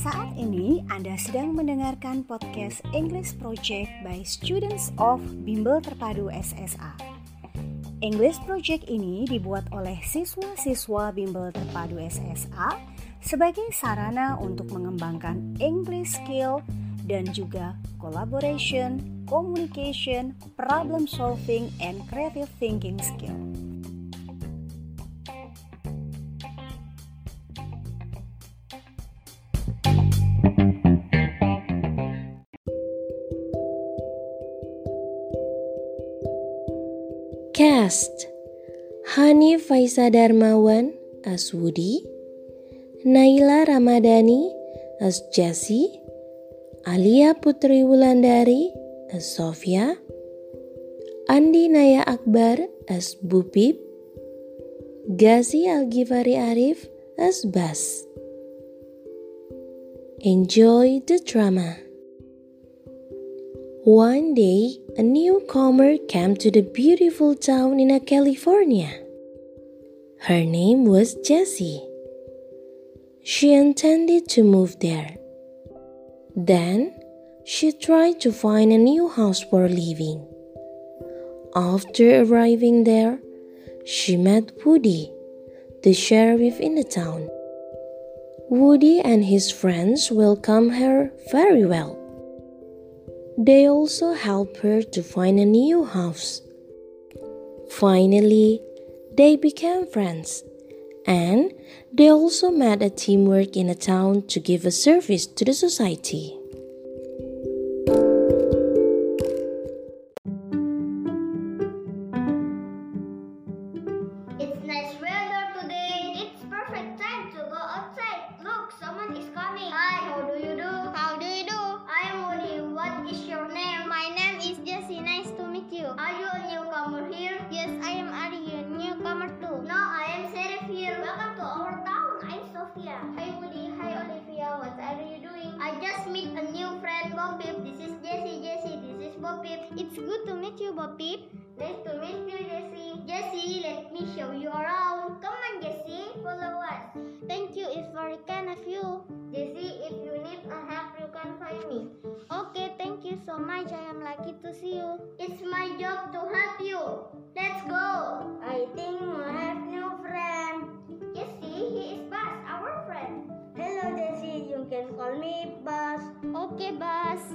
Anda sedang mendengarkan podcast English Project by Students of Bimbel Terpadu SSA. English Project ini dibuat oleh siswa-siswa Bimbel Terpadu SSA sebagai sarana untuk mengembangkan English skill dan juga collaboration, communication, problem solving, and creative thinking skill. Cast Hani Faisa Darmawan as Woody Naila Ramadhani as Jessie Alia Putri Wulandari as Sofia Andi Naya Akbar as Bupip Gazi Al-Ghifari Arif as Bas Enjoy the drama. One day, a newcomer came to the beautiful town in California. Her name was Jessie. She intended to move there. Then, she tried to find a new house for living. After arriving there, she met Woody, the sheriff in the town. Woody and his friends welcomed her very well. They also help her to find a new house. Finally, they became friends and they also met a teamwork in a town to give a service to the society. Bo Peep. This is Jessie. Jessie, this is Bo Peep. It's good to meet you, Bo Peep. Nice to meet you, Jessie. Jessie, let me show you around. Come on, Jessie, follow us. Thank you, it's very kind of you. Jessie, if you need a help, you can find me. Okay, thank you so much. I am lucky to see you. It's my job to help you. Let's go. I think we have new friend. Jessie, he is Buzz, our friend. Hello, Jessie. You can call me Buzz. के बस